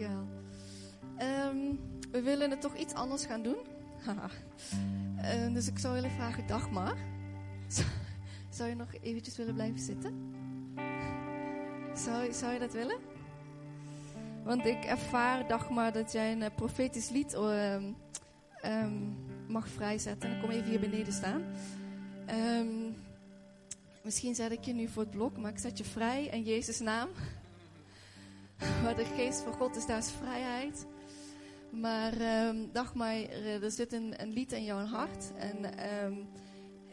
Um, we willen het toch iets anders gaan doen. uh, dus ik zou willen vragen, Dagmar. Zou je nog eventjes willen blijven zitten? Zou, zou je dat willen? Want ik ervaar, Dagmar, dat jij een profetisch lied um, um, mag vrijzetten. En ik kom even hier beneden staan. Misschien zet ik je nu voor het blok, maar ik zet je vrij in Jezus' naam. Waar de geest van God is, daar is vrijheid. Maar um, Dagmar, er zit een, een, lied in jouw hart. En um,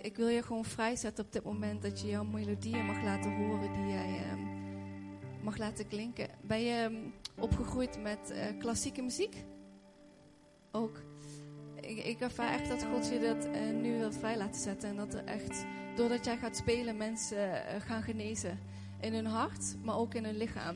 ik wil je gewoon vrijzetten op dit moment dat je jouw melodieën mag laten horen die jij um, mag laten klinken. Ben je opgegroeid met uh, klassieke muziek? Ook ik, ik ervaar echt dat God je dat uh, nu wil vrij laten zetten. En dat er echt, doordat jij gaat spelen, mensen gaan genezen. In hun hart, maar ook in hun lichaam.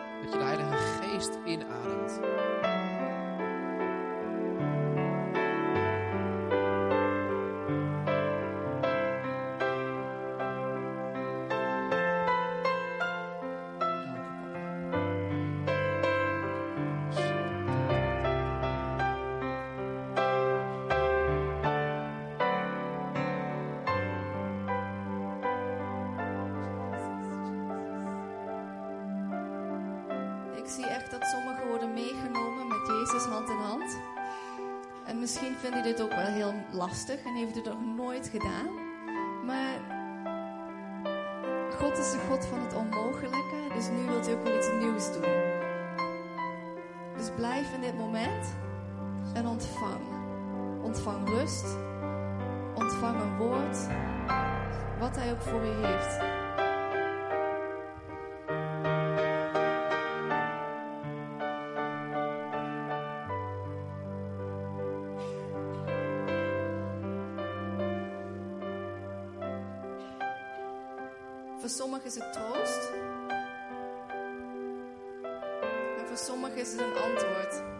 vindt u dit ook wel heel lastig en heeft het nog nooit gedaan. Maar God is de God van het onmogelijke, dus nu wilt u ook wel iets nieuws doen. Dus blijf in dit moment en ontvang. Ontvang rust, ontvang een woord, wat Hij ook voor u heeft. Sommigen is het een antwoord.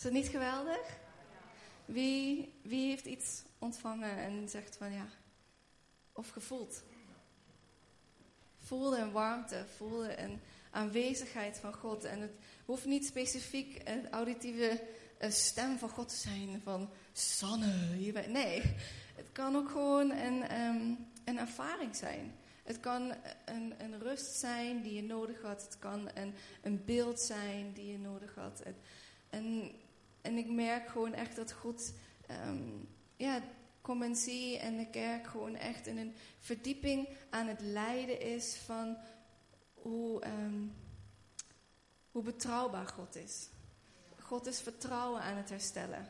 Is dat niet geweldig? Wie, wie heeft iets ontvangen en zegt van ja, of gevoeld? Voelde een warmte, voelde een aanwezigheid van God. En het hoeft niet specifiek een auditieve stem van God te zijn, van Sanne, hier ben Nee, het kan ook gewoon een, um, een ervaring zijn. Het kan een, een, rust zijn die je nodig had. Het kan een, een beeld zijn die je nodig had. en ik merk gewoon echt dat God, um, ja, zie en de kerk gewoon echt in een verdieping aan het leiden is van hoe, um, hoe betrouwbaar God is. God is vertrouwen aan het herstellen.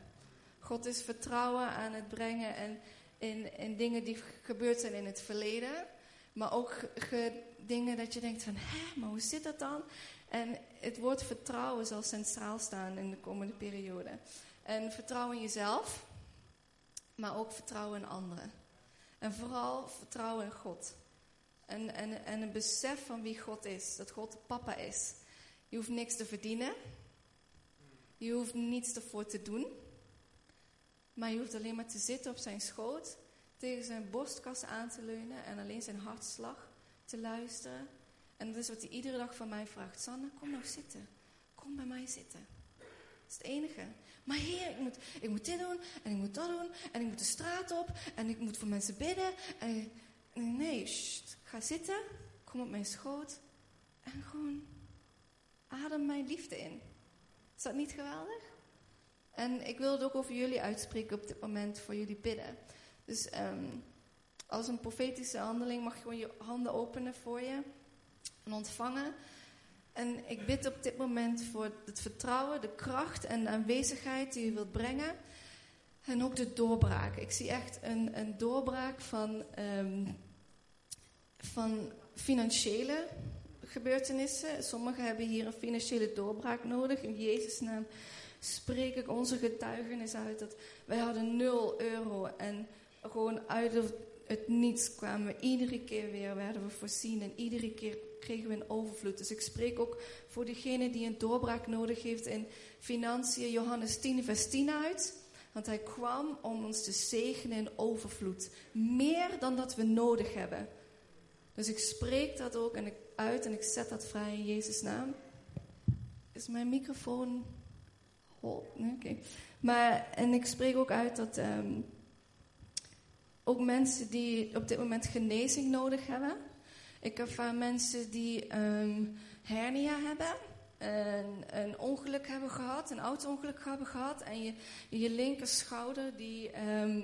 God is vertrouwen aan het brengen en in, in dingen die gebeurd zijn in het verleden. Maar ook dingen dat je denkt van, hé, maar hoe zit dat dan? En het woord vertrouwen zal centraal staan in de komende periode. En vertrouwen in jezelf, maar ook vertrouwen in anderen. En vooral vertrouwen in God. En, en, en een besef van wie God is, dat God papa is. Je hoeft niks te verdienen. Je hoeft niets ervoor te doen. Maar je hoeft alleen maar te zitten op zijn schoot, tegen zijn borstkas aan te leunen en alleen zijn hartslag te luisteren. En dat is wat hij iedere dag van mij vraagt. Sanne, kom nou zitten. Kom bij mij zitten. Dat is het enige. Maar heer, ik moet, ik moet dit doen en ik moet dat doen en ik moet de straat op en ik moet voor mensen bidden. En, nee, sst, ga zitten, kom op mijn schoot en gewoon adem mijn liefde in. Is dat niet geweldig? En ik wil het ook over jullie uitspreken op dit moment, voor jullie bidden. Dus ehm, als een profetische handeling mag je gewoon je handen openen voor je en ontvangen. En ik bid op dit moment voor het vertrouwen, de kracht en de aanwezigheid die u wilt brengen. En ook de doorbraak. Ik zie echt een, een doorbraak van, um, van financiële gebeurtenissen. Sommigen hebben hier een financiële doorbraak nodig. In Jezus' naam spreek ik onze getuigenis uit dat wij hadden 0 euro en gewoon uit het niets kwamen we iedere keer weer, werden we voorzien en iedere keer kregen we een overvloed. Dus ik spreek ook voor degene die een doorbraak nodig heeft in financiën, Johannes 10, vers 10 uit. Want hij kwam om ons te zegenen in overvloed. Meer dan dat we nodig hebben. Dus ik spreek dat ook en ik uit en ik zet dat vrij in Jezus' naam. Is mijn microfoon hol? Nee, oké. Maar, en ik spreek ook uit dat um, ook mensen die op dit moment genezing nodig hebben. Ik ervaar mensen die um, hernia hebben, een, een, ongeluk hebben gehad, een auto-ongeluk hebben gehad. En je, je linker schouder, die, um,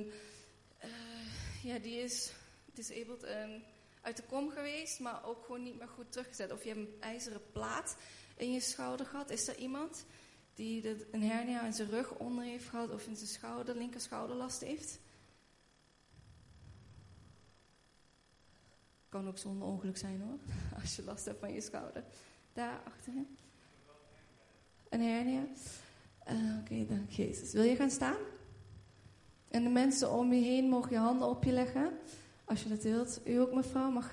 uh, ja, die is disabled um, uit de kom geweest, maar ook gewoon niet meer goed teruggezet. Of je hebt een ijzeren plaat in je schouder gehad. Is er iemand die een hernia in zijn rug onder heeft gehad of in zijn schouder, linker schouderlast heeft? Kan ook zonder ongeluk zijn hoor, als je last hebt van je schouder. Daar achterin. Een hernia. Uh, Oké, dank Jezus. Wil je gaan staan? En de mensen om je heen mogen je handen op je leggen. Als je dat wilt. U ook mevrouw mag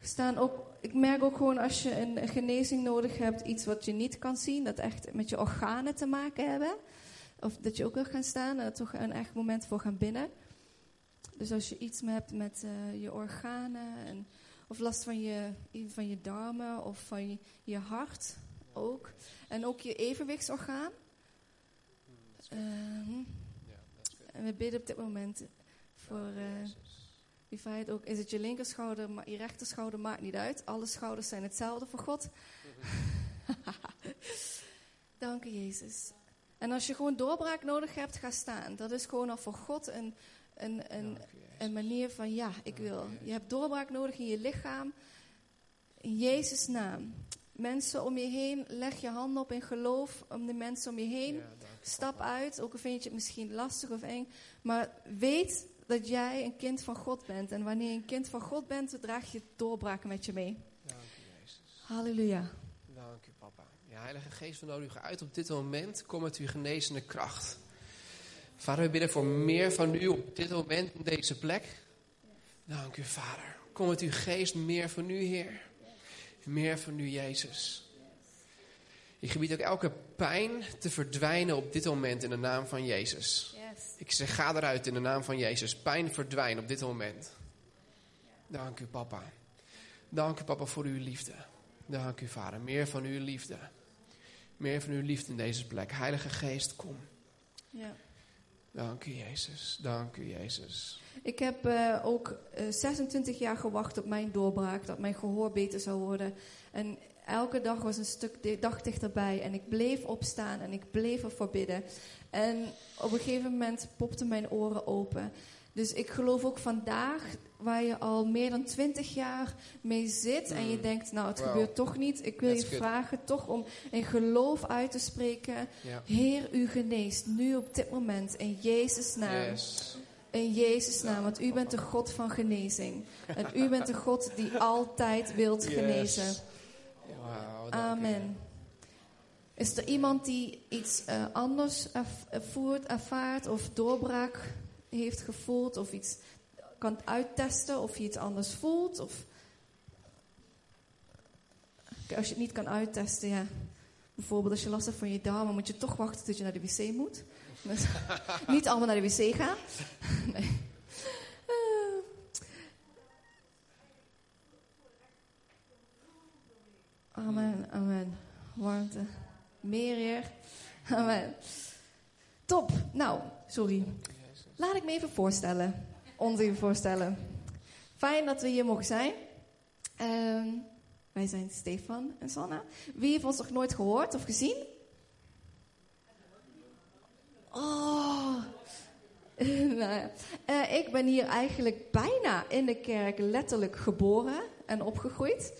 staan. Ook, ik merk ook gewoon als je een, genezing nodig hebt. Iets wat je niet kan zien. Dat echt met je organen te maken hebben. Of dat je ook wil gaan staan. En toch een echt moment voor gaan binnen. Dus als je iets hebt met uh, je organen, en, of last van je, van je darmen of van je, je hart ook. En ook je evenwichtsorgaan. Uh, en we bidden op dit moment voor uh, die feit ook. Is het je linkerschouder, maar je rechterschouder maakt niet uit. Alle schouders zijn hetzelfde voor God. Dank je, Jezus. En als je gewoon doorbraak nodig hebt, ga staan. Dat is gewoon al voor God een, een, een, een manier van ja, ik wil. Je hebt doorbraak nodig in je lichaam. In Jezus' naam. Mensen om je heen, leg je handen op in geloof om de mensen om je heen. Stap uit, ook al vind je het misschien lastig of eng. Maar weet dat jij een kind van God bent. En wanneer je een kind van God bent, draag je doorbraak met je mee. Dank u, Jezus. Halleluja. Dank u, papa. Ja, Heilige Geest, we nodigen u uit op dit moment. Kom met uw genezende kracht. Vader, we bidden voor meer van u op dit moment in deze plek. Dank u, Vader. Kom met uw geest, meer van u, Heer. Meer van u, Jezus. Ik gebied ook elke pijn te verdwijnen op dit moment in de naam van Jezus. Ik zeg, ga eruit in de naam van Jezus. Pijn verdwijnen op dit moment. Dank u, papa. Dank u, papa, voor uw liefde. Dank u, vader. Meer van uw liefde. Meer van uw liefde in deze plek. Heilige Geest, kom. Ja. Dank u, Jezus. Dank u, Jezus. Ik heb uh, ook uh, 26 jaar gewacht op mijn doorbraak, dat mijn gehoor beter zou worden. En elke dag was een stuk dag dichterbij. En ik bleef opstaan en ik bleef ervoor bidden. En op een gegeven moment popten mijn oren open. Dus ik geloof ook vandaag, waar je al meer dan twintig jaar mee zit en je denkt, nou het Wow. gebeurt toch niet. Ik wil That's je good. vragen toch om in geloof uit te spreken. Heer, u geneest nu op dit moment in Jezus' naam. Yes. In Jezus' naam, want u bent de God van genezing. En u bent de God die altijd wilt genezen. Amen. Is er iemand die iets eh, anders ervoert, ervaart of doorbraak heeft gevoeld of iets kan uittesten of je iets anders voelt. Of als je het niet kan uittesten, ja. Bijvoorbeeld als je last hebt van je darmen, moet je toch wachten tot je naar de wc moet. Niet allemaal naar de wc gaan. Eh. Amen, amen. Warmte. Meer hier. Amen. Top. Nou, sorry. Laat ik me even voorstellen. Ons voorstellen. Fijn dat we hier mogen zijn. Ehm, wij zijn Stefan en Sanna. Wie heeft ons nog nooit gehoord of gezien? Oh. nou. Eh, ik ben hier eigenlijk bijna in de kerk letterlijk geboren en opgegroeid.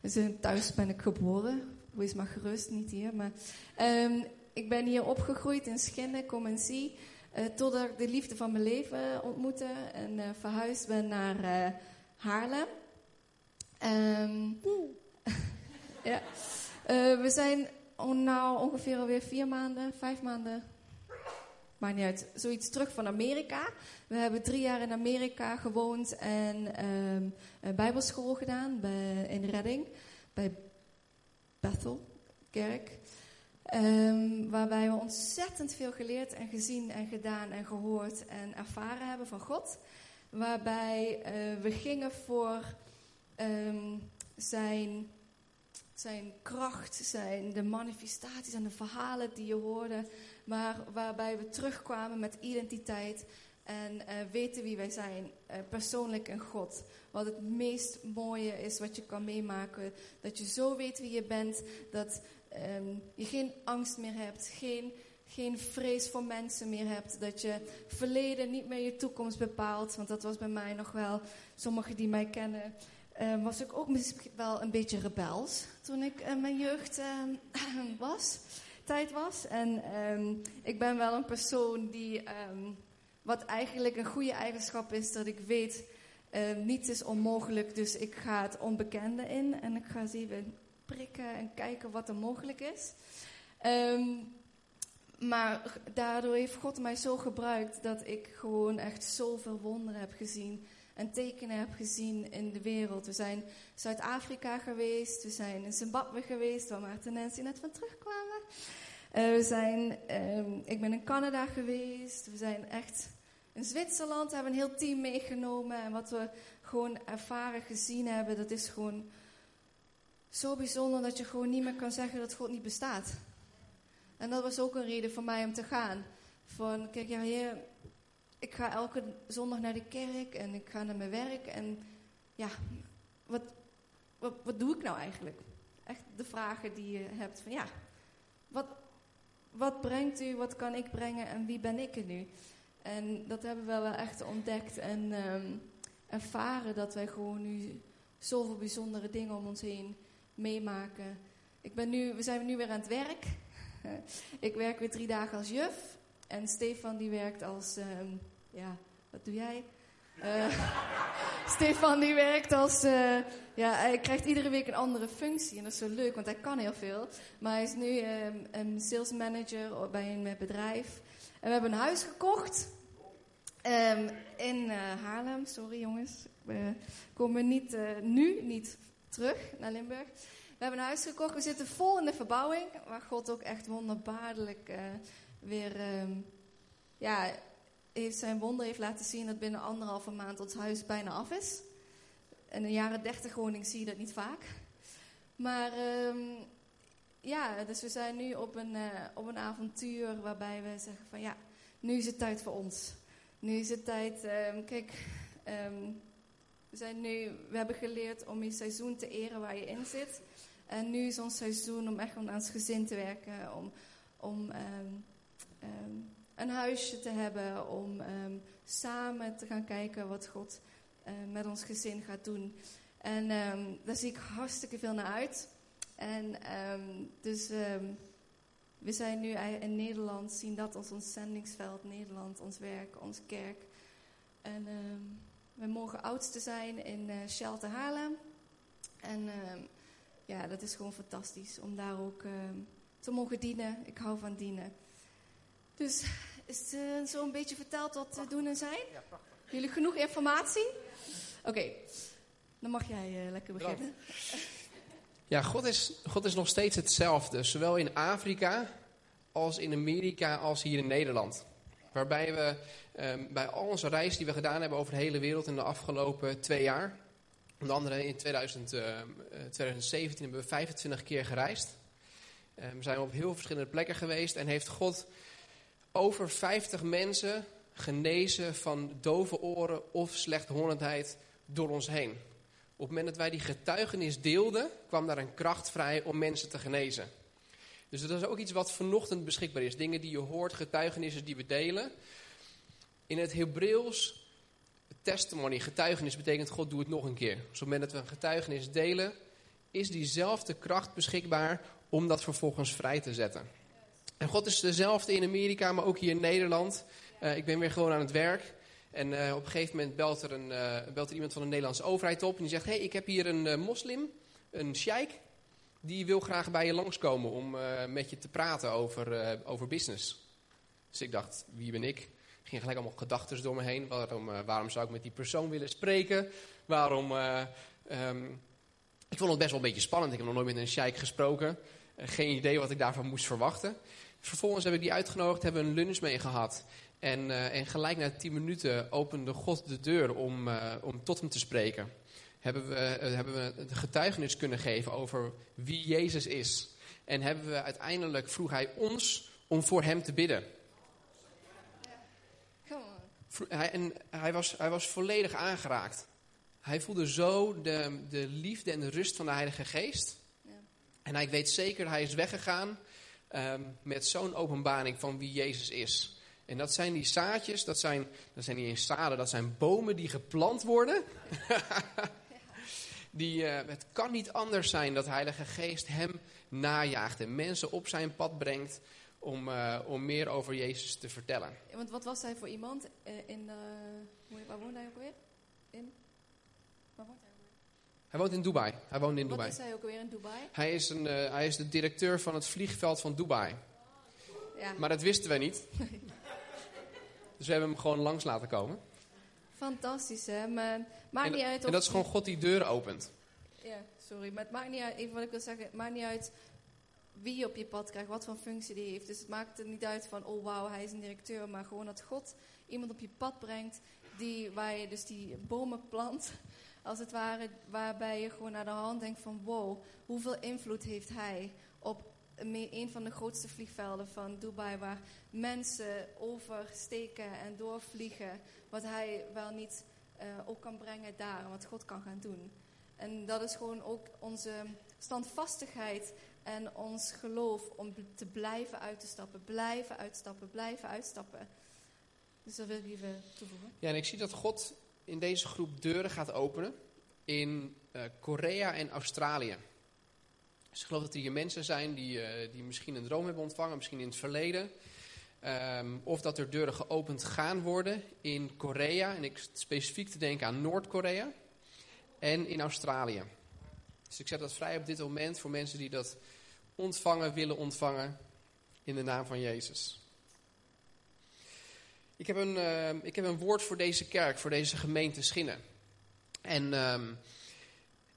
Dus eh, thuis ben ik geboren. Wees maar gerust, niet hier. Maar, ehm, ik ben hier opgegroeid in Schinnen, kom en zie. Uh, totdat ik de liefde van mijn leven ontmoette en uh, verhuisd ben naar Haarlem. Um, ja. we zijn nou ongeveer alweer vier maanden, vijf maanden, maakt niet uit, zoiets terug van Amerika. We hebben drie jaar in Amerika gewoond en um, een bijbelschool gedaan bij, in Redding, bij Bethel Kerk. Um, waarbij we ontzettend veel geleerd en gezien en gedaan en gehoord en ervaren hebben van God. Waarbij uh, we gingen voor um, zijn, zijn kracht, zijn de manifestaties en de verhalen die je hoorde. Maar waarbij we terugkwamen met identiteit en uh, weten wie wij zijn, uh, persoonlijk in God. Wat het meest mooie is wat je kan meemaken. Dat je zo weet wie je bent, dat um, je geen angst meer hebt, geen, geen vrees voor mensen meer hebt. Dat je verleden niet meer je toekomst bepaalt. Want dat was bij mij nog wel, sommigen die mij kennen, um, was ik ook misschien wel een beetje rebels toen ik in mijn jeugd um, was, tijd was. En ik ben wel een persoon die, wat eigenlijk een goede eigenschap is, dat ik weet, niets is onmogelijk. Dus ik ga het onbekende in en ik ga even prikken en kijken wat er mogelijk is. Um, maar daardoor heeft God mij zo gebruikt dat ik gewoon echt zoveel wonderen heb gezien en tekenen heb gezien in de wereld. We zijn Zuid-Afrika geweest, we zijn in Zimbabwe geweest, waar Maarten en Nancy net van terugkwamen. Uh, we zijn, um, ik ben in Canada geweest, we zijn echt in Zwitserland, hebben een heel team meegenomen. En wat we gewoon ervaren, gezien hebben, dat is gewoon zo bijzonder dat je gewoon niet meer kan zeggen dat God niet bestaat. En dat was ook een reden voor mij om te gaan. Van, kijk, ja, heer, ik ga elke zondag naar de kerk en ik ga naar mijn werk. En ja, wat, wat, wat doe ik nou eigenlijk? Echt de vragen die je hebt van, ja, wat, wat brengt u, wat kan ik brengen en wie ben ik er nu? En dat hebben we wel echt ontdekt en um, ervaren dat wij gewoon nu zoveel bijzondere dingen om ons heen meemaken. Ik ben nu, we zijn nu weer aan het werk. ik werk weer drie dagen als juf. En Stefan die werkt als, um, ja, wat doe jij? Uh, Stefan die werkt als, uh, ja, hij krijgt iedere week een andere functie. En dat is zo leuk, want hij kan heel veel. Maar hij is nu um, een sales manager bij een bedrijf. En we hebben een huis gekocht. Um, in uh, Haarlem, sorry jongens. We komen niet, nu niet terug naar Limburg. We hebben een huis gekocht. We zitten vol in de verbouwing. Waar God ook echt wonderbaarlijk uh, weer um, ja, heeft zijn wonder heeft laten zien dat binnen anderhalve maand ons huis bijna af is. In een jaren dertig woning zie je dat niet vaak. Maar um, ja, dus we zijn nu op een, uh, op een avontuur waarbij we zeggen van ja, nu is het tijd voor ons. Nu is het tijd, um, kijk, we, zijn nu, we hebben geleerd om je seizoen te eren waar je in zit. En nu is ons seizoen om echt aan ons gezin te werken. Om, om um, um, een huisje te hebben. Om um, samen te gaan kijken wat God uh, met ons gezin gaat doen. En daar zie ik hartstikke veel naar uit. En dus we zijn nu in Nederland, zien dat als ons zendingsveld. Nederland, ons werk, onze kerk. En... We mogen oudste zijn in uh, Shelter Haarlem. En uh, ja, dat is gewoon fantastisch om daar ook uh, te mogen dienen. Ik hou van dienen. Dus is het uh, zo een beetje verteld wat te doen en zijn? Ja, prachtig. Jullie genoeg informatie? Oké, okay. dan mag jij lekker beginnen. Ja, God is, God is nog steeds hetzelfde. Zowel in Afrika als in Amerika als hier in Nederland. Waarbij we um, bij al onze reizen die we gedaan hebben over de hele wereld in de afgelopen twee jaar, Onder andere in 2000, eh, eh, 2017 hebben we 25 keer gereisd. Eh, we zijn op heel verschillende plekken geweest en heeft God over 50 mensen genezen van dove oren of slechthorendheid door ons heen. Op het moment dat wij die getuigenis deelden, kwam daar een kracht vrij om mensen te genezen. Dus dat is ook iets wat vanochtend beschikbaar is. Dingen die je hoort, getuigenissen die we delen. In het Hebreeuws, testimony, getuigenis, betekent God doe het nog een keer. Dus op het moment dat we een getuigenis delen, is diezelfde kracht beschikbaar om dat vervolgens vrij te zetten. En God is dezelfde in Amerika, maar ook hier in Nederland. Uh, ik ben weer gewoon aan het werk. En uh, op een gegeven moment belt er, een, uh, belt er iemand van de Nederlandse overheid op. En die zegt, hé, hey, ik heb hier een moslim, een sheik. Die wil graag bij je langskomen om met je te praten over, over business. Dus ik dacht, wie ben ik? Er gingen gelijk allemaal gedachten door me heen. Waarom, waarom zou ik met die persoon willen spreken? Waarom... Um, ik vond het best wel een beetje spannend. Ik heb nog nooit met een sheik gesproken. geen idee wat ik daarvan moest verwachten. Vervolgens heb ik die uitgenodigd, hebben we een lunch mee gehad. En, en gelijk na tien minuten opende God de deur om, om tot hem te spreken. Hebben we, uh, hebben we getuigenis kunnen geven over wie Jezus is. En hebben we uiteindelijk, vroeg hij ons om voor hem te bidden. Hij, en hij was, hij was volledig aangeraakt. Hij voelde zo de, de liefde en de rust van de Heilige Geest. Ja. En hij weet zeker, hij is weggegaan um, met zo'n openbaring van wie Jezus is. En dat zijn die zaadjes, dat zijn, dat zijn niet eens zaden, dat zijn bomen die geplant worden. die, uh, het kan niet anders zijn dat de Heilige Geest hem najaagt en mensen op zijn pad brengt om, uh, om meer over Jezus te vertellen. Ja, want wat was hij voor iemand uh, in, waar woonde hij ook weer? In, waar woont hij? Hij woont in Dubai. Hij woont in Dubai. Wat is hij ook weer in Dubai? Hij is, een, hij is de directeur van het vliegveld van Dubai. Ja. Maar dat wisten wij niet. dus we hebben hem gewoon langs laten komen. Fantastisch, hè? Maar maakt en, niet uit. En dat is gewoon God die deuren opent. Ja, sorry. Maar het maakt niet uit, even wat ik wil zeggen, het maakt niet uit wie je op je pad krijgt, wat voor functie die heeft. Dus het maakt er niet uit van, oh wauw, hij is een directeur. Maar gewoon dat God iemand op je pad brengt, die, waar je dus die bomen plant als het ware, waarbij je gewoon naar de hand denkt van wow, hoeveel invloed heeft hij op een van de grootste vliegvelden van Dubai, waar mensen oversteken en doorvliegen, wat hij wel niet uh, ook kan brengen daar, wat God kan gaan doen. En dat is gewoon ook onze standvastigheid en ons geloof om te blijven uit te stappen, blijven uitstappen, blijven uitstappen. Dus dat wil ik even toevoegen. Ja, en ik zie dat God in deze groep deuren gaat openen in uh, Korea en Australië. Dus ik geloof dat er hier mensen zijn die, uh, die misschien een droom hebben ontvangen, misschien in het verleden. Um, of dat er deuren geopend gaan worden in Korea. En ik specifiek te denken aan Noord-Korea. En in Australië. Dus ik zet dat vrij op dit moment voor mensen die dat ontvangen, willen ontvangen. In de naam van Jezus. Ik heb, een, uh, ik heb een woord voor deze kerk, voor deze gemeente Schinnen. En, um,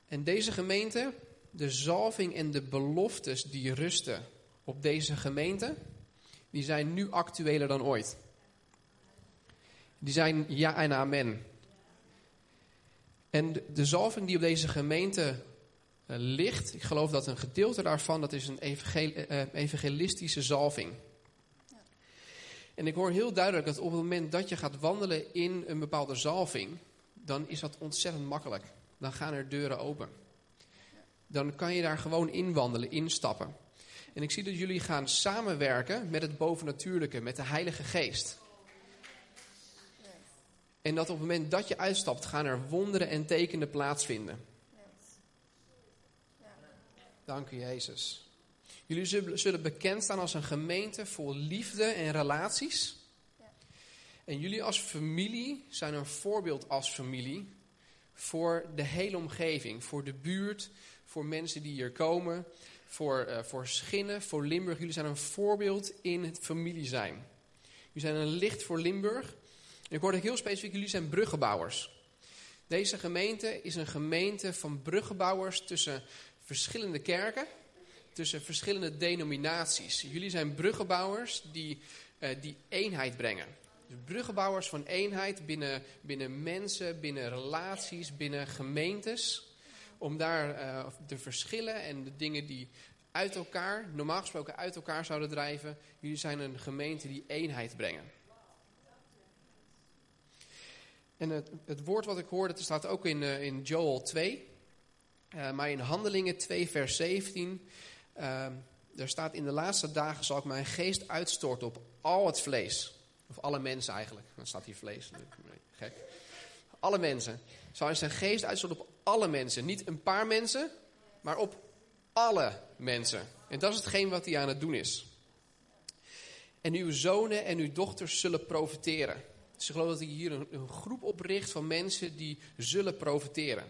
en deze gemeente, de zalving en de beloftes die rusten op deze gemeente, die zijn nu actueler dan ooit. Die zijn ja en amen. En de, zalving die op deze gemeente uh, ligt, ik geloof dat een gedeelte daarvan, dat is een evangel, uh, evangelistische zalving. En ik hoor heel duidelijk dat op het moment dat je gaat wandelen in een bepaalde zalving, dan is dat ontzettend makkelijk. Dan gaan er deuren open. Dan kan je daar gewoon inwandelen, instappen. En ik zie dat jullie gaan samenwerken met het bovennatuurlijke, met de Heilige Geest. En dat op het moment dat je uitstapt, gaan er wonderen en tekenen plaatsvinden. Dank u, Jezus. Jullie zullen bekend staan als een gemeente vol liefde en relaties. En jullie als familie zijn een voorbeeld als familie voor de hele omgeving, voor de buurt, voor mensen die hier komen, voor, uh, voor Schinnen, voor Limburg. Jullie zijn een voorbeeld in het familie zijn. Jullie zijn een licht voor Limburg. Ik hoorde heel specifiek, jullie zijn bruggenbouwers. Deze gemeente is een gemeente van bruggenbouwers tussen verschillende kerken, tussen verschillende denominaties. Jullie zijn bruggenbouwers die, uh, die eenheid brengen. Dus bruggenbouwers van eenheid binnen, binnen mensen, binnen relaties, binnen gemeentes. Om daar eh, de verschillen en de dingen die uit elkaar, normaal gesproken uit elkaar zouden drijven. Jullie zijn een gemeente die eenheid brengen. En het, het woord wat ik hoorde, dat staat ook in, uh, in Joel 2. Uh, maar in Handelingen 2, vers 17. Uh, er staat: In de laatste dagen zal ik mijn geest uitstorten op al het vlees. Of alle mensen eigenlijk. Dan staat hier vlees. Gek. Alle mensen. Zal hij zijn geest uitstorten op alle mensen. Niet een paar mensen, maar op alle mensen. En dat is hetgeen wat hij aan het doen is. En uw zonen en uw dochters zullen profiteren. Dus ik geloof dat hij hier een, groep opricht van mensen die zullen profiteren.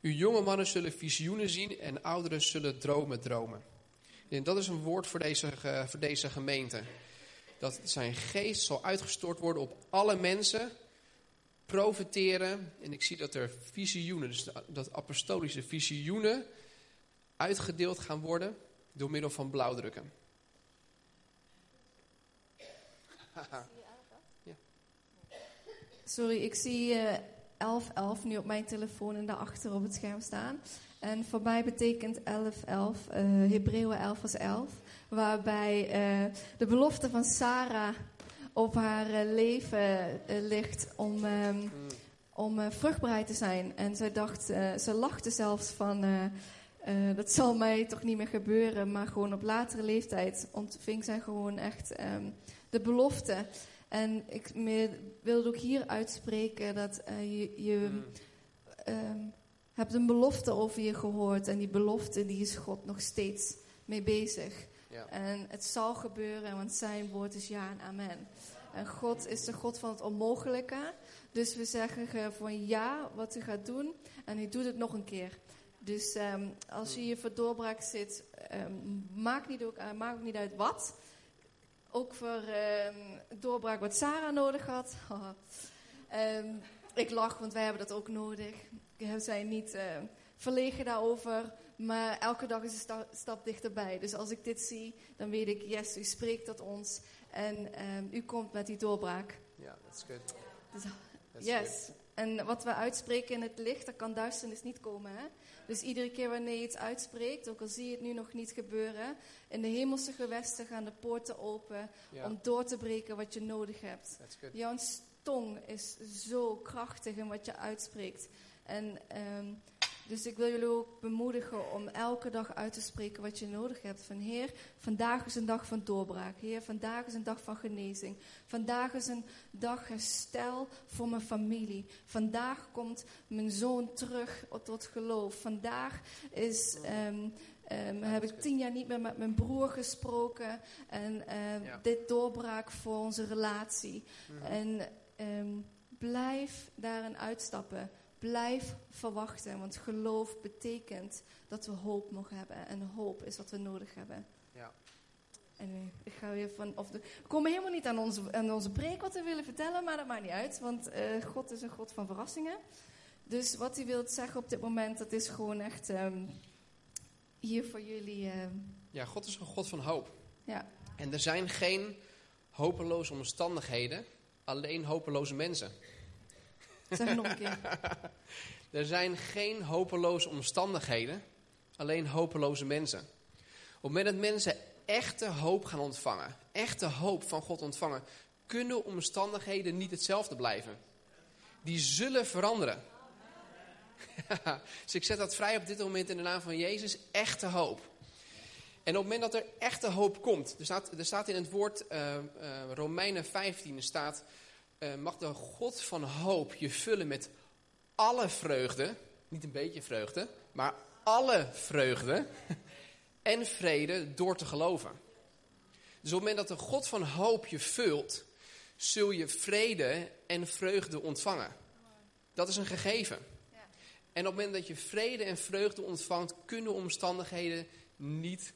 Uw jonge mannen zullen visioenen zien en ouderen zullen dromen dromen. En dat is een woord voor deze, voor deze gemeente. Dat zijn geest zal uitgestort worden op alle mensen, profiteren. En ik zie dat er visioenen, dus dat apostolische visioenen, uitgedeeld gaan worden door middel van blauwdrukken. Sorry, ik zie uh, 1111 nu op mijn telefoon en daarachter op het scherm staan. En voor mij betekent 11, 11, uh, Hebreeën 11 als 11. Waarbij uh, de belofte van Sarah op haar uh, leven uh, ligt om, um, mm. om vruchtbaarheid te zijn. En zij dacht, ze lachte zelfs van, dat zal mij toch niet meer gebeuren. Maar gewoon op latere leeftijd ontving zij gewoon echt um, de belofte. En ik wilde ook hier uitspreken dat je... je mm. um, hebt een belofte over je gehoord. En die belofte, die is God nog steeds mee bezig. Ja. En het zal gebeuren, want zijn woord is ja en amen. En God is de God van het onmogelijke. Dus we zeggen van ja, wat u gaat doen. En u doet het nog een keer. Dus um, als je hier voor doorbraak zit, um, maakt, niet ook, uh, maakt ook niet uit wat. Ook voor um, doorbraak wat Sarah nodig had. ik lach, want wij hebben dat ook nodig we zijn niet uh, verlegen daarover, maar elke dag is een sta stap dichterbij. Dus als ik dit zie, dan weet ik, yes, u spreekt tot ons en um, u komt met die doorbraak. Ja, yeah, that's good. Dus, that's yes. Good. En wat we uitspreken in het licht, dat kan duisternis niet komen. Hè? Dus iedere keer wanneer je iets uitspreekt, ook al zie je het nu nog niet gebeuren, in de hemelse gewesten gaan de poorten open om door te breken wat je nodig hebt. Jouw tong is zo krachtig in wat je uitspreekt. En um, dus ik wil jullie ook bemoedigen om elke dag uit te spreken wat je nodig hebt. Van Heer, vandaag is een dag van doorbraak. Heer, vandaag is een dag van genezing. Vandaag is een dag herstel voor mijn familie. Vandaag komt mijn zoon terug tot geloof. Vandaag is, um, um, heb ik tien jaar niet meer met mijn broer gesproken. En um, ja. dit doorbraak voor onze relatie. Mm -hmm. En blijf daarin uitstappen. Blijf verwachten, want geloof betekent dat we hoop mogen hebben. En hoop is wat we nodig hebben. Ja. En ik ga weer van. Of de, we komen helemaal niet aan onze, aan onze preek wat we willen vertellen, maar dat maakt niet uit, want uh, God is een God van verrassingen. Dus wat hij wilt zeggen op dit moment, dat is gewoon echt um, hier voor jullie. Uh, ja, God is een God van hoop. Ja. En er zijn geen hopeloze omstandigheden, alleen hopeloze mensen. Zeg nog een keer. er zijn geen hopeloze omstandigheden, alleen hopeloze mensen. Op het moment dat mensen echte hoop gaan ontvangen, echte hoop van God ontvangen, kunnen omstandigheden niet hetzelfde blijven. Die zullen veranderen. dus ik zet dat vrij op dit moment in de naam van Jezus, echte hoop. En op het moment dat er echte hoop komt, er staat, staat in het woord uh, uh, Romeinen 15, er staat mag de God van hoop je vullen met alle vreugde. Niet een beetje vreugde, maar alle vreugde en vrede door te geloven. Dus op het moment dat de God van hoop je vult, zul je vrede en vreugde ontvangen. Dat is een gegeven. En op het moment dat je vrede en vreugde ontvangt, kunnen omstandigheden niet,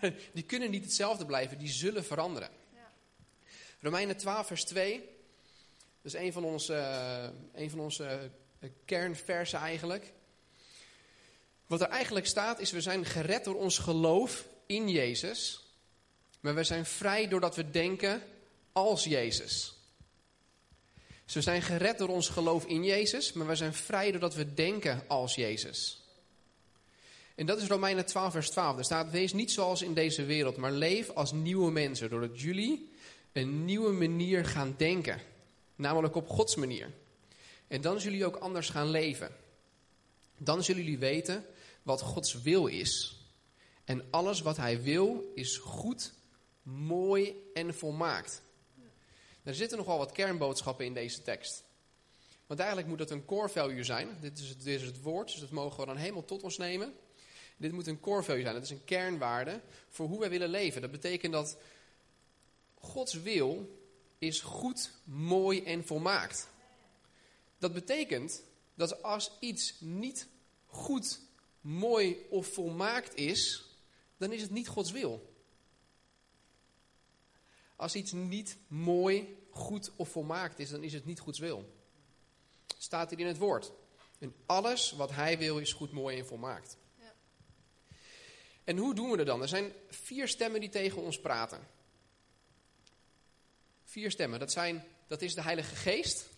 die kunnen niet hetzelfde blijven, die zullen veranderen. Romeinen 12 vers 2 dat is een van onze, uh, een van onze uh, kernversen eigenlijk. Wat er eigenlijk staat is, we zijn gered door ons geloof in Jezus. Maar we zijn vrij doordat we denken als Jezus. Dus we zijn gered door ons geloof in Jezus, maar we zijn vrij doordat we denken als Jezus. En dat is Romeinen 12, vers 12. Er staat: Wees niet zoals in deze wereld, maar leef als nieuwe mensen, doordat jullie een nieuwe manier gaan denken. Namelijk op Gods manier. En dan zullen jullie ook anders gaan leven. Dan zullen jullie weten wat Gods wil is. En alles wat Hij wil is goed, mooi en volmaakt. Er zitten nogal wat kernboodschappen in deze tekst. Want eigenlijk moet het een core value zijn. Dit is, het, dit is het woord, dus dat mogen we dan helemaal tot ons nemen. Dit moet een core value zijn. Dat is een kernwaarde voor hoe wij willen leven. Dat betekent dat Gods wil is goed, mooi en volmaakt. Dat betekent dat als iets niet goed, mooi of volmaakt is, dan is het niet Gods wil. Als iets niet mooi, goed of volmaakt is, dan is het niet Gods wil. Staat hier in het woord. En alles wat hij wil is goed, mooi en volmaakt. Ja. En hoe doen we dat dan? Er zijn vier stemmen die tegen ons praten. Vier stemmen. Dat, zijn, dat is de Heilige Geest.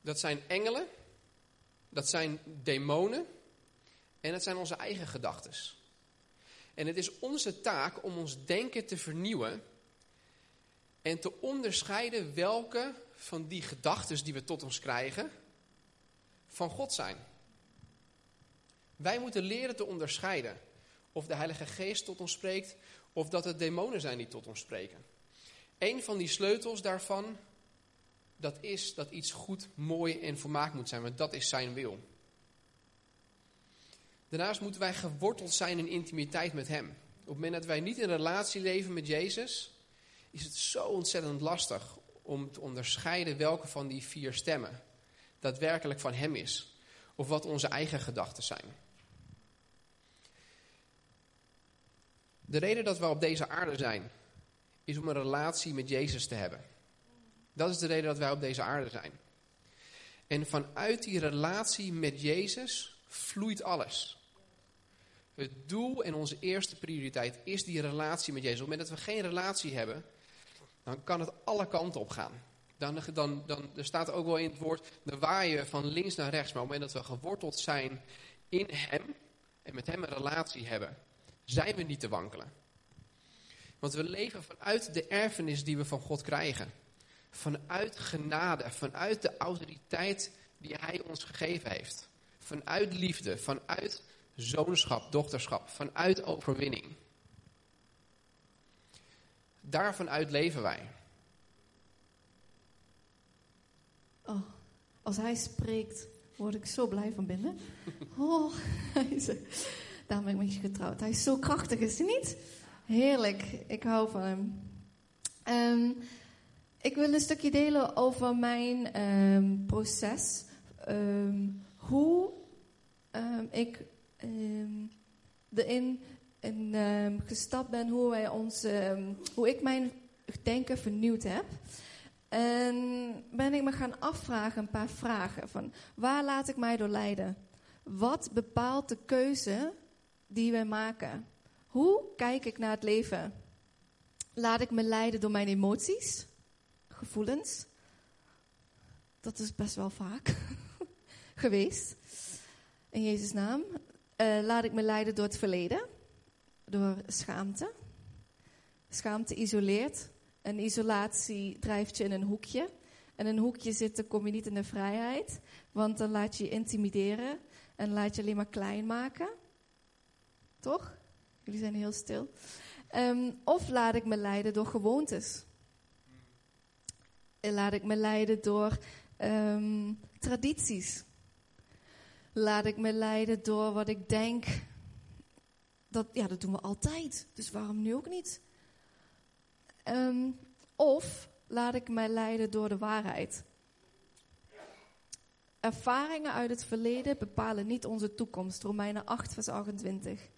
Dat zijn engelen. Dat zijn demonen. En dat zijn onze eigen gedachten. En het is onze taak om ons denken te vernieuwen. En te onderscheiden welke van die gedachten die we tot ons krijgen, van God zijn. Wij moeten leren te onderscheiden of de Heilige Geest tot ons spreekt of dat het demonen zijn die tot ons spreken. Een van die sleutels daarvan, dat is dat iets goed, mooi en volmaakt moet zijn, want dat is zijn wil. Daarnaast moeten wij geworteld zijn in intimiteit met Hem. Op het moment dat wij niet in relatie leven met Jezus, is het zo ontzettend lastig om te onderscheiden welke van die vier stemmen daadwerkelijk van Hem is. Of wat onze eigen gedachten zijn. De reden dat we op deze aarde zijn, is om een relatie met Jezus te hebben. Dat is de reden dat wij op deze aarde zijn. En vanuit die relatie met Jezus vloeit alles. Het doel en onze eerste prioriteit is die relatie met Jezus. Op het moment dat we geen relatie hebben, dan kan het alle kanten op gaan. Dan, dan, dan, er staat ook wel in het woord, dan waaien van links naar rechts. Maar op het moment dat we geworteld zijn in Hem en met Hem een relatie hebben, zijn we niet te wankelen. Want we leven vanuit de erfenis die we van God krijgen. Vanuit genade, vanuit de autoriteit die Hij ons gegeven heeft. Vanuit liefde, vanuit zoonschap, dochterschap, vanuit overwinning. Daarvan uit leven wij. Oh, als hij spreekt, word ik zo blij van binnen. Oh, daarom ben ik met je getrouwd. Hij is zo krachtig, is hij niet? Heerlijk, ik hou van hem. Um, ik wil een stukje delen over mijn um, proces. Um, hoe ik erin in, gestapt ben, hoe, wij ons, hoe ik mijn denken vernieuwd heb. En ben ik me gaan afvragen een paar vragen. Van waar laat ik mij door leiden? Wat bepaalt de keuze die we maken? Hoe kijk ik naar het leven? Laat ik me leiden door mijn emoties, gevoelens? Dat is best wel vaak geweest. In Jezus' naam. Uh, laat ik me leiden door het verleden, door schaamte. Schaamte isoleert. En isolatie drijft je in een hoekje. En in een hoekje zitten kom je niet in de vrijheid, want dan laat je je intimideren en laat je alleen maar klein maken. Toch? Jullie zijn heel stil. Um, of laat ik me leiden door gewoontes. En laat ik me leiden door um, tradities. Laat ik me leiden door wat ik denk. Dat, ja, dat doen we altijd. Dus waarom nu ook niet? Um, of laat ik mij leiden door de waarheid. Ervaringen uit het verleden bepalen niet onze toekomst. Romeinen 8, vers 28.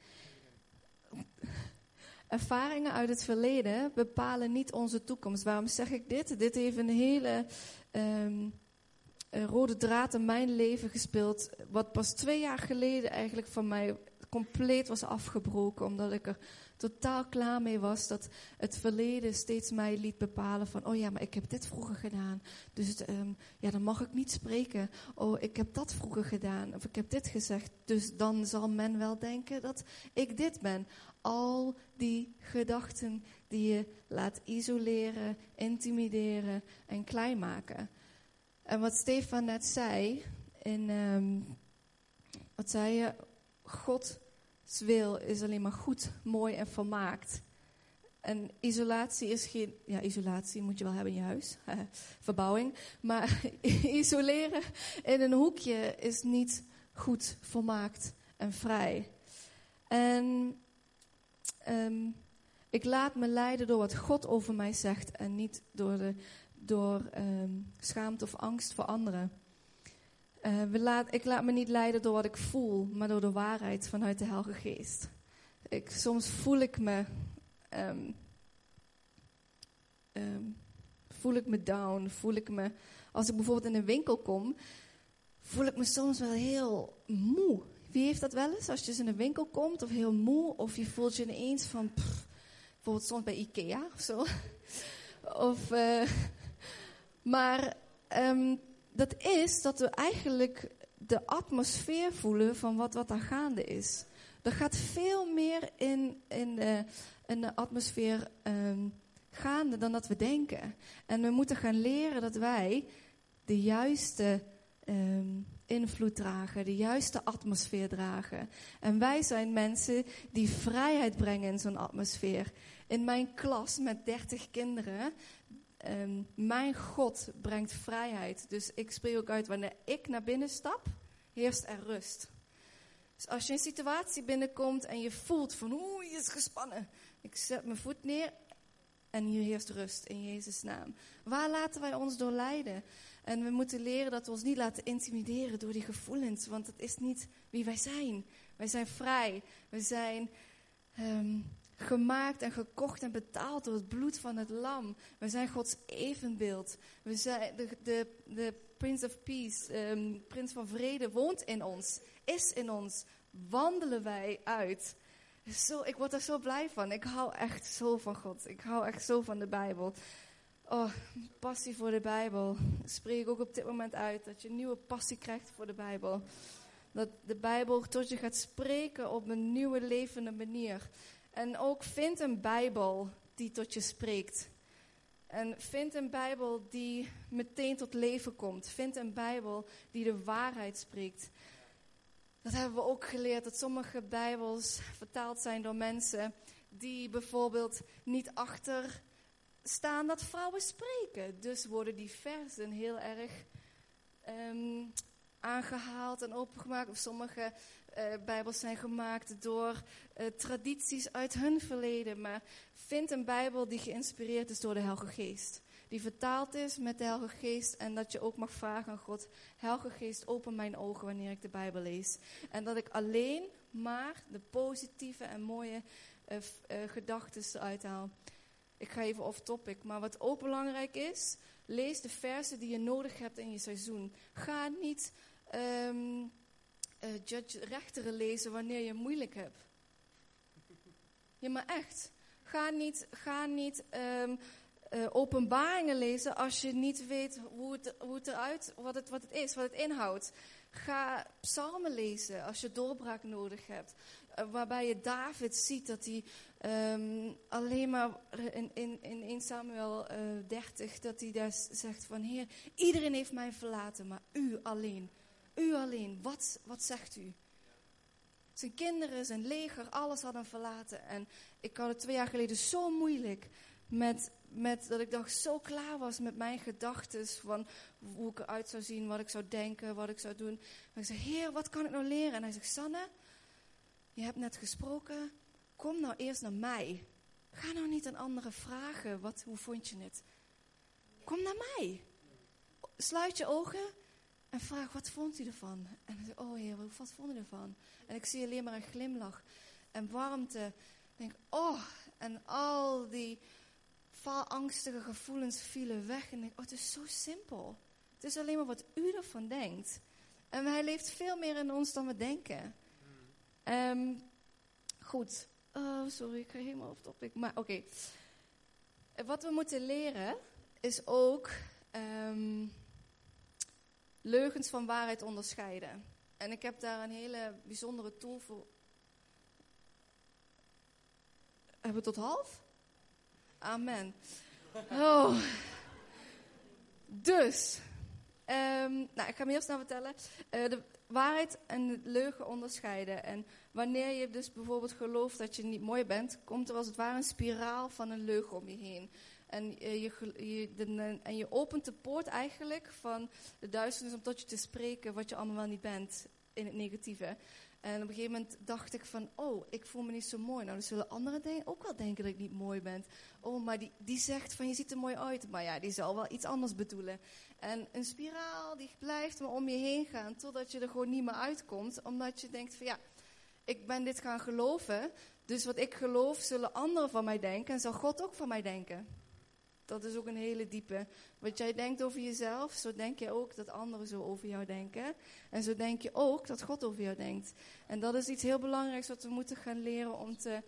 Ervaringen uit het verleden bepalen niet onze toekomst. Waarom zeg ik dit? Dit heeft een hele um, rode draad in mijn leven gespeeld. Wat pas twee jaar geleden eigenlijk van mij compleet was afgebroken. Omdat ik er totaal klaar mee was dat het verleden steeds mij liet bepalen van... Oh ja, maar ik heb dit vroeger gedaan. Dus ehm, ja, dan mag ik niet spreken. Oh, ik heb dat vroeger gedaan. Of ik heb dit gezegd. Dus dan zal men wel denken dat ik dit ben. Al die gedachten die je laat isoleren, intimideren en klein maken. En wat Stefan net zei, in, ehm, wat zei je? Gods wil is alleen maar goed, mooi en volmaakt. En isolatie is geen, ja, isolatie moet je wel hebben in je huis, verbouwing. Maar isoleren in een hoekje is niet goed, volmaakt en vrij. En ehm, ik laat me leiden door wat God over mij zegt en niet door, de, door ehm, schaamte of angst voor anderen. Uh, we laat, ik laat me niet leiden door wat ik voel, maar door de waarheid vanuit de Heilige Geest. Ik, soms voel ik me, um, um, voel ik me down, voel ik me, als ik bijvoorbeeld in een winkel kom, voel ik me soms wel heel moe. Wie heeft dat wel eens? Als je dus in een winkel komt of heel moe, of je voelt je ineens van, pff, bijvoorbeeld soms bij Ikea of zo. of, uh, maar um, dat is dat we eigenlijk de atmosfeer voelen van wat, wat daar gaande is. Er gaat veel meer in, in, de, in de atmosfeer um, gaande dan dat we denken. En we moeten gaan leren dat wij de juiste um, invloed dragen, de juiste atmosfeer dragen. En wij zijn mensen die vrijheid brengen in zo'n atmosfeer. In mijn klas met 30 kinderen Um, mijn God brengt vrijheid. Dus ik spreek ook uit wanneer ik naar binnen stap, heerst er rust. Dus als je een situatie binnenkomt en je voelt van oeh, je is gespannen. Ik zet mijn voet neer en hier heerst rust in Jezus' naam. Waar laten wij ons door leiden? En we moeten leren dat we ons niet laten intimideren door die gevoelens, want het is niet wie wij zijn. Wij zijn vrij. We zijn um, gemaakt en gekocht en betaald door het bloed van het lam. We zijn Gods evenbeeld. We zijn de, de, de Prince of Peace, um, Prins van Vrede, woont in ons, is in ons. Wandelen wij uit. Zo, ik word er zo blij van. Ik hou echt zo van God. Ik hou echt zo van de Bijbel. Oh, passie voor de Bijbel. Spreek ook op dit moment uit dat je een nieuwe passie krijgt voor de Bijbel. Dat de Bijbel tot je gaat spreken op een nieuwe levende manier. En ook vind een Bijbel die tot je spreekt. En vind een Bijbel die meteen tot leven komt. Vind een Bijbel die de waarheid spreekt. Dat hebben we ook geleerd, dat sommige Bijbels vertaald zijn door mensen die bijvoorbeeld niet achter staan dat vrouwen spreken. Dus worden die versen heel erg um, aangehaald en opengemaakt. Of sommige Bijbels zijn gemaakt door uh, tradities uit hun verleden. Maar vind een Bijbel die geïnspireerd is door de Heilige Geest. Die vertaald is met de Heilige Geest. En dat je ook mag vragen aan God: Heilige Geest, open mijn ogen wanneer ik de Bijbel lees. En dat ik alleen maar de positieve en mooie uh, gedachten eruit haal. Ik ga even off topic. Maar wat ook belangrijk is, lees de versen die je nodig hebt in je seizoen. Ga niet. Um, uh, judge rechteren lezen wanneer je moeilijk hebt. Ja, maar echt. Ga niet, ga niet um, uh, openbaringen lezen als je niet weet hoe het, hoe het eruit, wat het, wat het is, wat het inhoudt. Ga psalmen lezen als je doorbraak nodig hebt. Uh, waarbij je David ziet dat hij um, alleen maar in, in, in 1 Samuel 30, dat hij daar zegt van Heer, iedereen heeft mij verlaten, maar u alleen. U alleen, wat, wat zegt u? Zijn kinderen, zijn leger, alles hadden hem verlaten. En ik had het twee jaar geleden zo moeilijk met, met dat ik dacht zo klaar was met mijn gedachten van hoe ik eruit zou zien, wat ik zou denken, wat ik zou doen. En ik zei, Heer, wat kan ik nou leren? En hij zegt, Sanne, je hebt net gesproken, kom nou eerst naar mij. Ga nou niet aan anderen vragen, wat, hoe vond je het? Kom naar mij. Sluit je ogen en vraag, wat vond u ervan? En zeg oh heer, wat vond u ervan? En ik zie alleen maar een glimlach en warmte. Ik denk, oh, en al die angstige gevoelens vielen weg. En ik denk, oh, het is zo simpel. Het is alleen maar wat u ervan denkt. En hij leeft veel meer in ons dan we denken. Ehm, goed. Oh, sorry, ik ga helemaal off topic. Maar oké. Wat we moeten leren is ook ehm, leugens van waarheid onderscheiden. En ik heb daar een hele bijzondere tool voor. Hebben we tot half? Amen. Oh. Dus, ehm, nou, ik ga hem heel snel vertellen. Eh, de waarheid en de leugen onderscheiden. En wanneer je dus bijvoorbeeld gelooft dat je niet mooi bent, komt er als het ware een spiraal van een leugen om je heen. En, je, je, en je opent de poort eigenlijk van de duisternis om tot je te spreken wat je allemaal wel niet bent in het negatieve. En op een gegeven moment dacht ik van, oh, ik voel me niet zo mooi. Nou, dan zullen anderen ook wel denken dat ik niet mooi ben. Oh, maar die, die zegt van, je ziet er mooi uit. Maar ja, die zal wel iets anders bedoelen. En een spiraal, die blijft maar om je heen gaan, totdat je er gewoon niet meer uitkomt. Omdat je denkt van, ja, ik ben dit gaan geloven. Dus wat ik geloof, zullen anderen van mij denken. En zal God ook van mij denken. Dat is ook een hele diepe. Wat jij denkt over jezelf, zo denk je ook dat anderen zo over jou denken. En zo denk je ook dat God over jou denkt. En dat is iets heel belangrijks wat we moeten gaan leren om te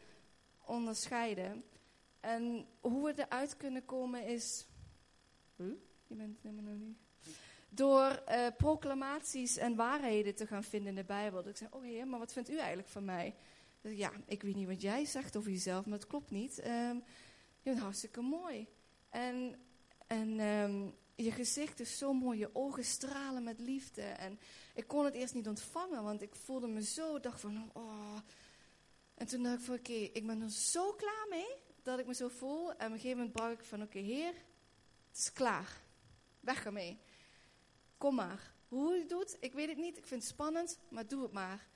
onderscheiden. En hoe we eruit kunnen komen is. Huh? Je bent helemaal nog niet. Door eh, proclamaties en waarheden te gaan vinden in de Bijbel. Dat ik zeg, oh heer, maar wat vindt u eigenlijk van mij? Ja, ik weet niet wat jij zegt over jezelf, maar het klopt niet. Ehm, je bent hartstikke mooi. En, en ehm, je gezicht is zo mooi, je ogen stralen met liefde. En ik kon het eerst niet ontvangen, want ik voelde me zo, dacht van, oh. En toen dacht ik van, oké, ik ben er zo klaar mee dat ik me zo voel. En op een gegeven moment brak ik van, oké, heer, het is klaar. Weg ermee. Kom maar. Hoe je het doet, ik weet het niet. Ik vind het spannend, maar doe het maar.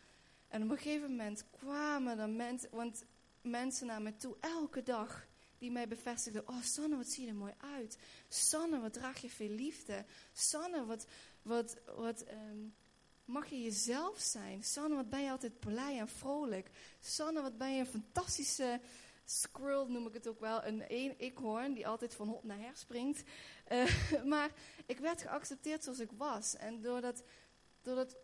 En op een gegeven moment kwamen er mensen, want mensen naar me toe, elke dag, die mij bevestigden. Oh, Sanne, wat zie je er mooi uit. Sanne, wat draag je veel liefde. Sanne, wat, wat, wat ehm, mag je jezelf zijn. Sanne, wat ben je altijd blij en vrolijk. Sanne, wat ben je een fantastische squirrel, noem ik het ook wel. Een een die altijd van hop naar her springt. Eh, maar ik werd geaccepteerd zoals ik was. En doordat, doordat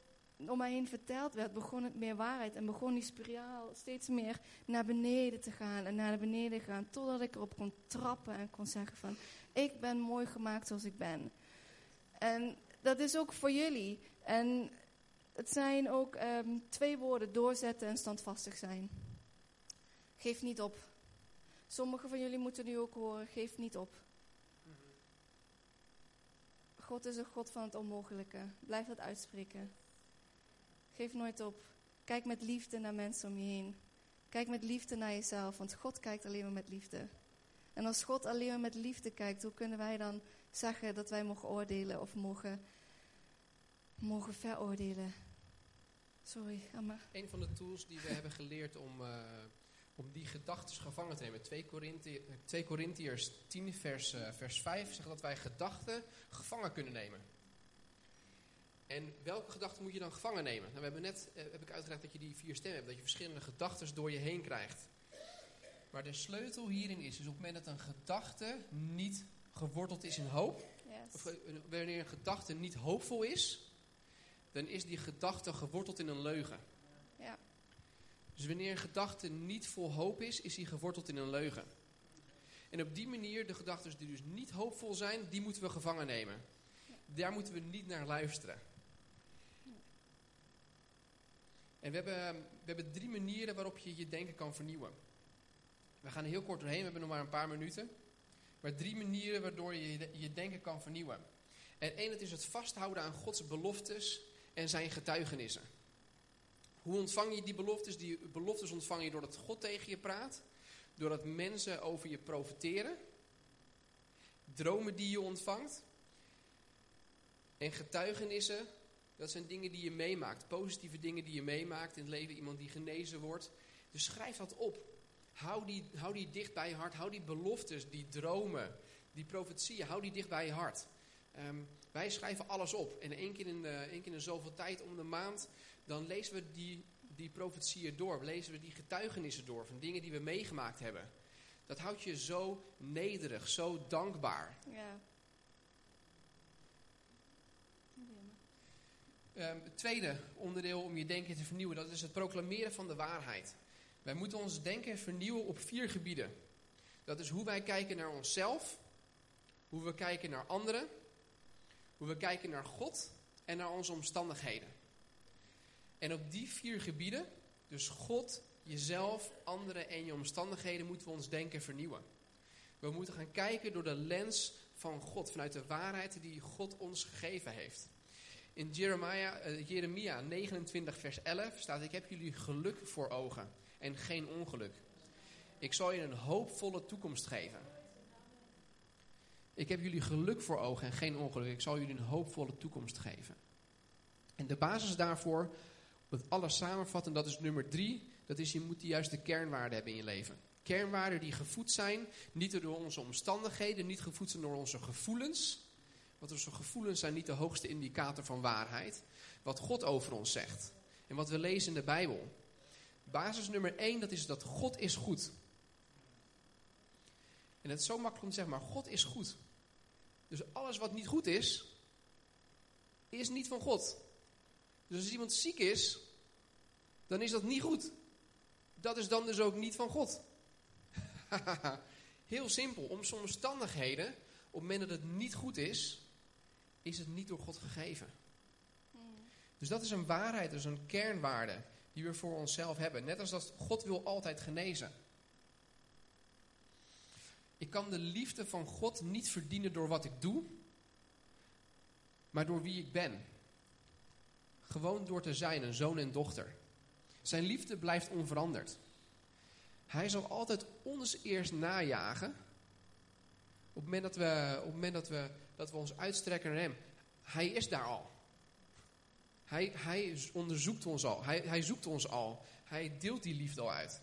om mij heen verteld werd, begon het meer waarheid. En begon die spiraal steeds meer naar beneden te gaan en naar beneden te gaan. Totdat ik erop kon trappen en kon zeggen van, ik ben mooi gemaakt zoals ik ben. En dat is ook voor jullie. En het zijn ook ehm, twee woorden, doorzetten en standvastig zijn. Geef niet op. Sommigen van jullie moeten nu ook horen, geef niet op. God is een God van het onmogelijke. Blijf dat uitspreken. Geef nooit op. Kijk met liefde naar mensen om je heen. Kijk met liefde naar jezelf, want God kijkt alleen maar met liefde. En als God alleen maar met liefde kijkt, hoe kunnen wij dan zeggen dat wij mogen oordelen of mogen, mogen veroordelen? Sorry, ga maar. Een van de tools die we hebben geleerd om, eh, om die gedachten gevangen te nemen. 2, Korinthe- 2 Korintiërs 10 vers, eh, vers 5 zegt dat wij gedachten gevangen kunnen nemen. En welke gedachten moet je dan gevangen nemen? Nou, we hebben net, eh, heb ik uitgelegd dat je die vier stemmen hebt. Dat je verschillende gedachten door je heen krijgt. Maar de sleutel hierin is, dus op het moment dat een gedachte niet geworteld is in hoop, Yes. eh, wanneer een gedachte niet hoopvol is, dan is die gedachte geworteld in een leugen. Ja. Dus wanneer een gedachte niet vol hoop is, is die geworteld in een leugen. En op die manier, de gedachten die dus niet hoopvol zijn, die moeten we gevangen nemen. Daar moeten we niet naar luisteren. En we hebben, we hebben drie manieren waarop je je denken kan vernieuwen. We gaan heel kort doorheen, we hebben nog maar een paar minuten. Maar drie manieren waardoor je je- denken kan vernieuwen. En één, het is het vasthouden aan Gods beloftes en zijn getuigenissen. Hoe ontvang je die beloftes? Die beloftes ontvang je doordat God tegen je praat. Doordat mensen over je profiteren. Dromen die je ontvangt. En getuigenissen, dat zijn dingen die je meemaakt. Positieve dingen die je meemaakt in het leven. Iemand die genezen wordt. Dus schrijf dat op. Hou die, hou die dicht bij je hart. Hou die beloftes, die dromen, die profetieën, hou die dicht bij je hart. Ehm, wij schrijven alles op. En één keer, in de, één keer in zoveel tijd om de maand, dan lezen we die, die profetieën door. Lezen we die getuigenissen door van dingen die we meegemaakt hebben. Dat houdt je zo nederig, zo dankbaar. Ja. Ehm, het tweede onderdeel om je denken te vernieuwen, dat is het proclameren van de waarheid. Wij moeten ons denken vernieuwen op vier gebieden. Dat is hoe wij kijken naar onszelf, hoe we kijken naar anderen, hoe we kijken naar God en naar onze omstandigheden. En op die vier gebieden, dus God, jezelf, anderen en je omstandigheden, moeten we ons denken vernieuwen. We moeten gaan kijken door de lens van God, vanuit de waarheid die God ons gegeven heeft. In Jeremia, uh, Jeremia 29, vers 11 staat: Ik heb jullie geluk voor ogen en geen ongeluk. Ik zal je een hoopvolle toekomst geven. Ik heb jullie geluk voor ogen en geen ongeluk. Ik zal jullie een hoopvolle toekomst geven. En de basis daarvoor, het alles samenvatten, dat is nummer drie. Dat is, je moet de juiste kernwaarden hebben in je leven. Kernwaarden die gevoed zijn, niet door onze omstandigheden, niet gevoed zijn door onze gevoelens. Want onze gevoelens zijn niet de hoogste indicator van waarheid. Wat God over ons zegt. En wat we lezen in de Bijbel. Basis nummer één, dat is dat God is goed. En het is zo makkelijk om te zeggen, maar God is goed. Dus alles wat niet goed is, is niet van God. Dus als iemand ziek is, dan is dat niet goed. Dat is dan dus ook niet van God. Heel simpel, om omstandigheden, op het moment dat het niet goed is, is het niet door God gegeven. Dus dat is een waarheid, dus een kernwaarde die we voor onszelf hebben. Net als dat God wil altijd genezen. Ik kan de liefde van God niet verdienen door wat ik doe, maar door wie ik ben. Gewoon door te zijn een zoon en dochter. Zijn liefde blijft onveranderd. Hij zal altijd ons eerst najagen. Op het moment dat we, op het moment dat we, dat we ons uitstrekken naar hem. Hij is daar al. Hij, hij onderzoekt ons al. Hij, hij zoekt ons al. Hij deelt die liefde al uit.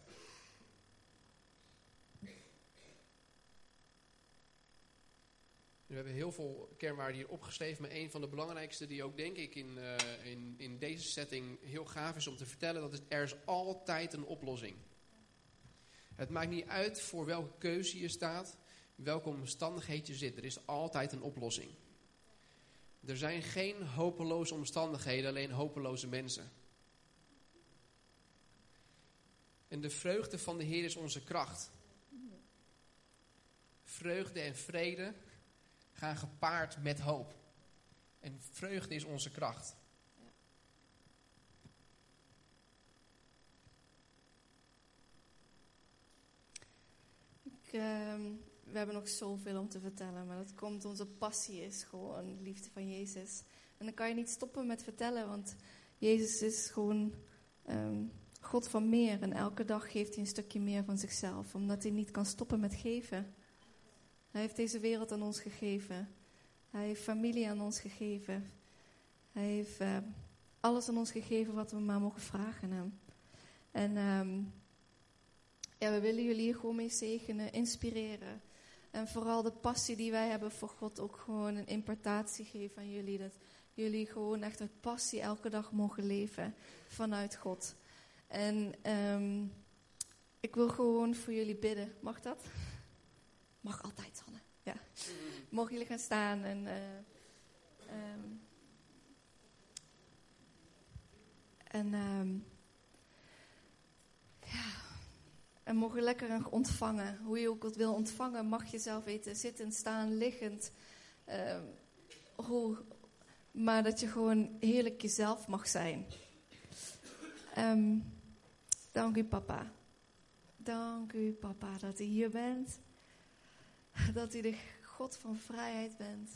We hebben heel veel kernwaarden hier opgeschreven, maar een van de belangrijkste die ook denk ik in, uh, in, in deze setting heel gaaf is om te vertellen, dat is er is altijd een oplossing. Het maakt niet uit voor welke keuze je staat, welke omstandigheid je zit. Er is altijd een oplossing. Er zijn geen hopeloze omstandigheden, alleen hopeloze mensen. En de vreugde van de Heer is onze kracht. Vreugde en vrede gaan gepaard met hoop. En vreugde is onze kracht. Ik, uh, we hebben nog zoveel om te vertellen, maar dat komt, onze passie is gewoon de liefde van Jezus. En dan kan je niet stoppen met vertellen, want Jezus is gewoon um, God van meer. En elke dag geeft hij een stukje meer van zichzelf, omdat hij niet kan stoppen met geven. Hij heeft deze wereld aan ons gegeven. Hij heeft familie aan ons gegeven. Hij heeft uh, alles aan ons gegeven wat we maar mogen vragen hem. En um, ja, we willen jullie hier gewoon mee zegenen, inspireren. En vooral de passie die wij hebben voor God ook gewoon een importatie geven aan jullie. Dat jullie gewoon echt met passie elke dag mogen leven vanuit God. En um, ik wil gewoon voor jullie bidden. Mag dat? Mag altijd, Sanne. Ja. Mogen jullie gaan staan en... Uh, en um, ja, en mogen lekker ontvangen. Hoe je ook het wil ontvangen, mag je zelf weten. Zitten, staan, liggend. Uh, hoe, maar dat je gewoon heerlijk jezelf mag zijn. Um, dank u, papa. Dank u, papa, dat u hier bent. Dat u de God van vrijheid bent.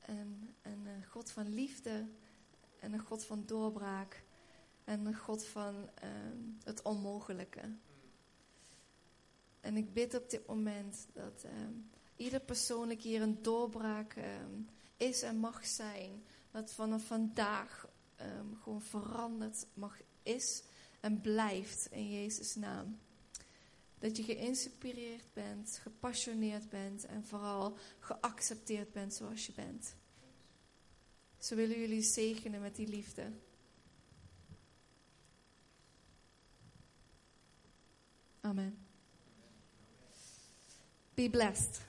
En, en een God van liefde. En een God van doorbraak. En een God van um, het onmogelijke. En ik bid op dit moment dat um, ieder persoonlijk hier een doorbraak um, is en mag zijn. Dat vanaf vandaag um, gewoon veranderd mag is en blijft in Jezus' naam. Dat je geïnspireerd bent, gepassioneerd bent en vooral geaccepteerd bent zoals je bent. Zo willen jullie zegenen met die liefde. Amen. Be blessed.